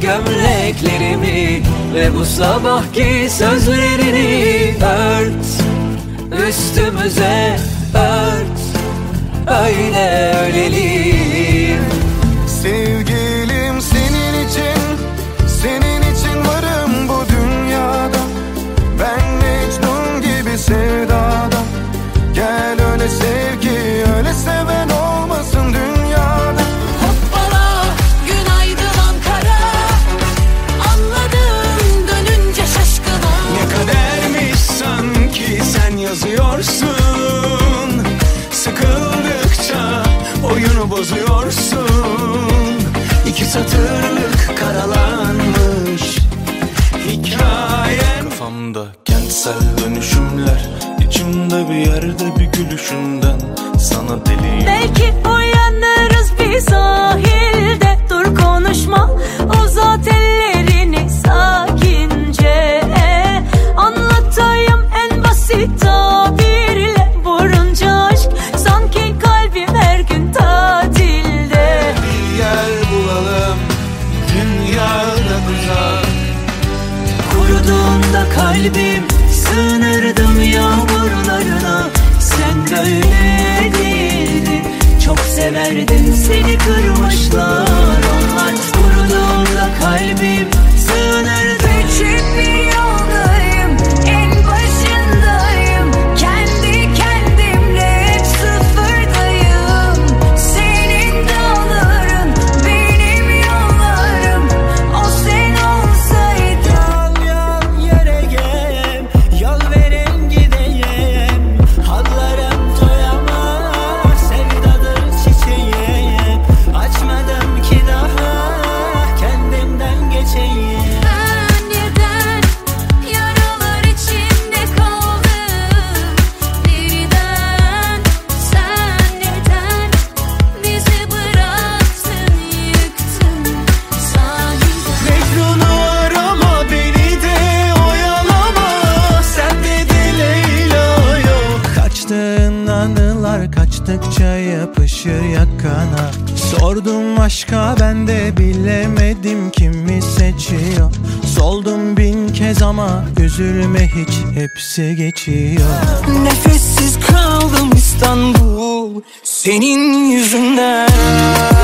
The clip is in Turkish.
gömleklerimi Ve bu sabahki sözlerini ört üstümüze. bozuyorsun. İki satırlık karalanmış hikayem Kafamda kentsel dönüşümler içimde bir yerde bir gülüşünden sana deliyim. Belki uyanırız bir sahil. kalbim Sığınırdım yağmurlarına. Sen böyle değildin. Çok severdin seni kırmışlar. Bastıkça yapışır yakana. Sordum aşka ben de bilemedim kimi seçiyor. Soldum bin kez ama üzülme hiç hepsi geçiyor. Nefessiz kaldım İstanbul senin yüzünden.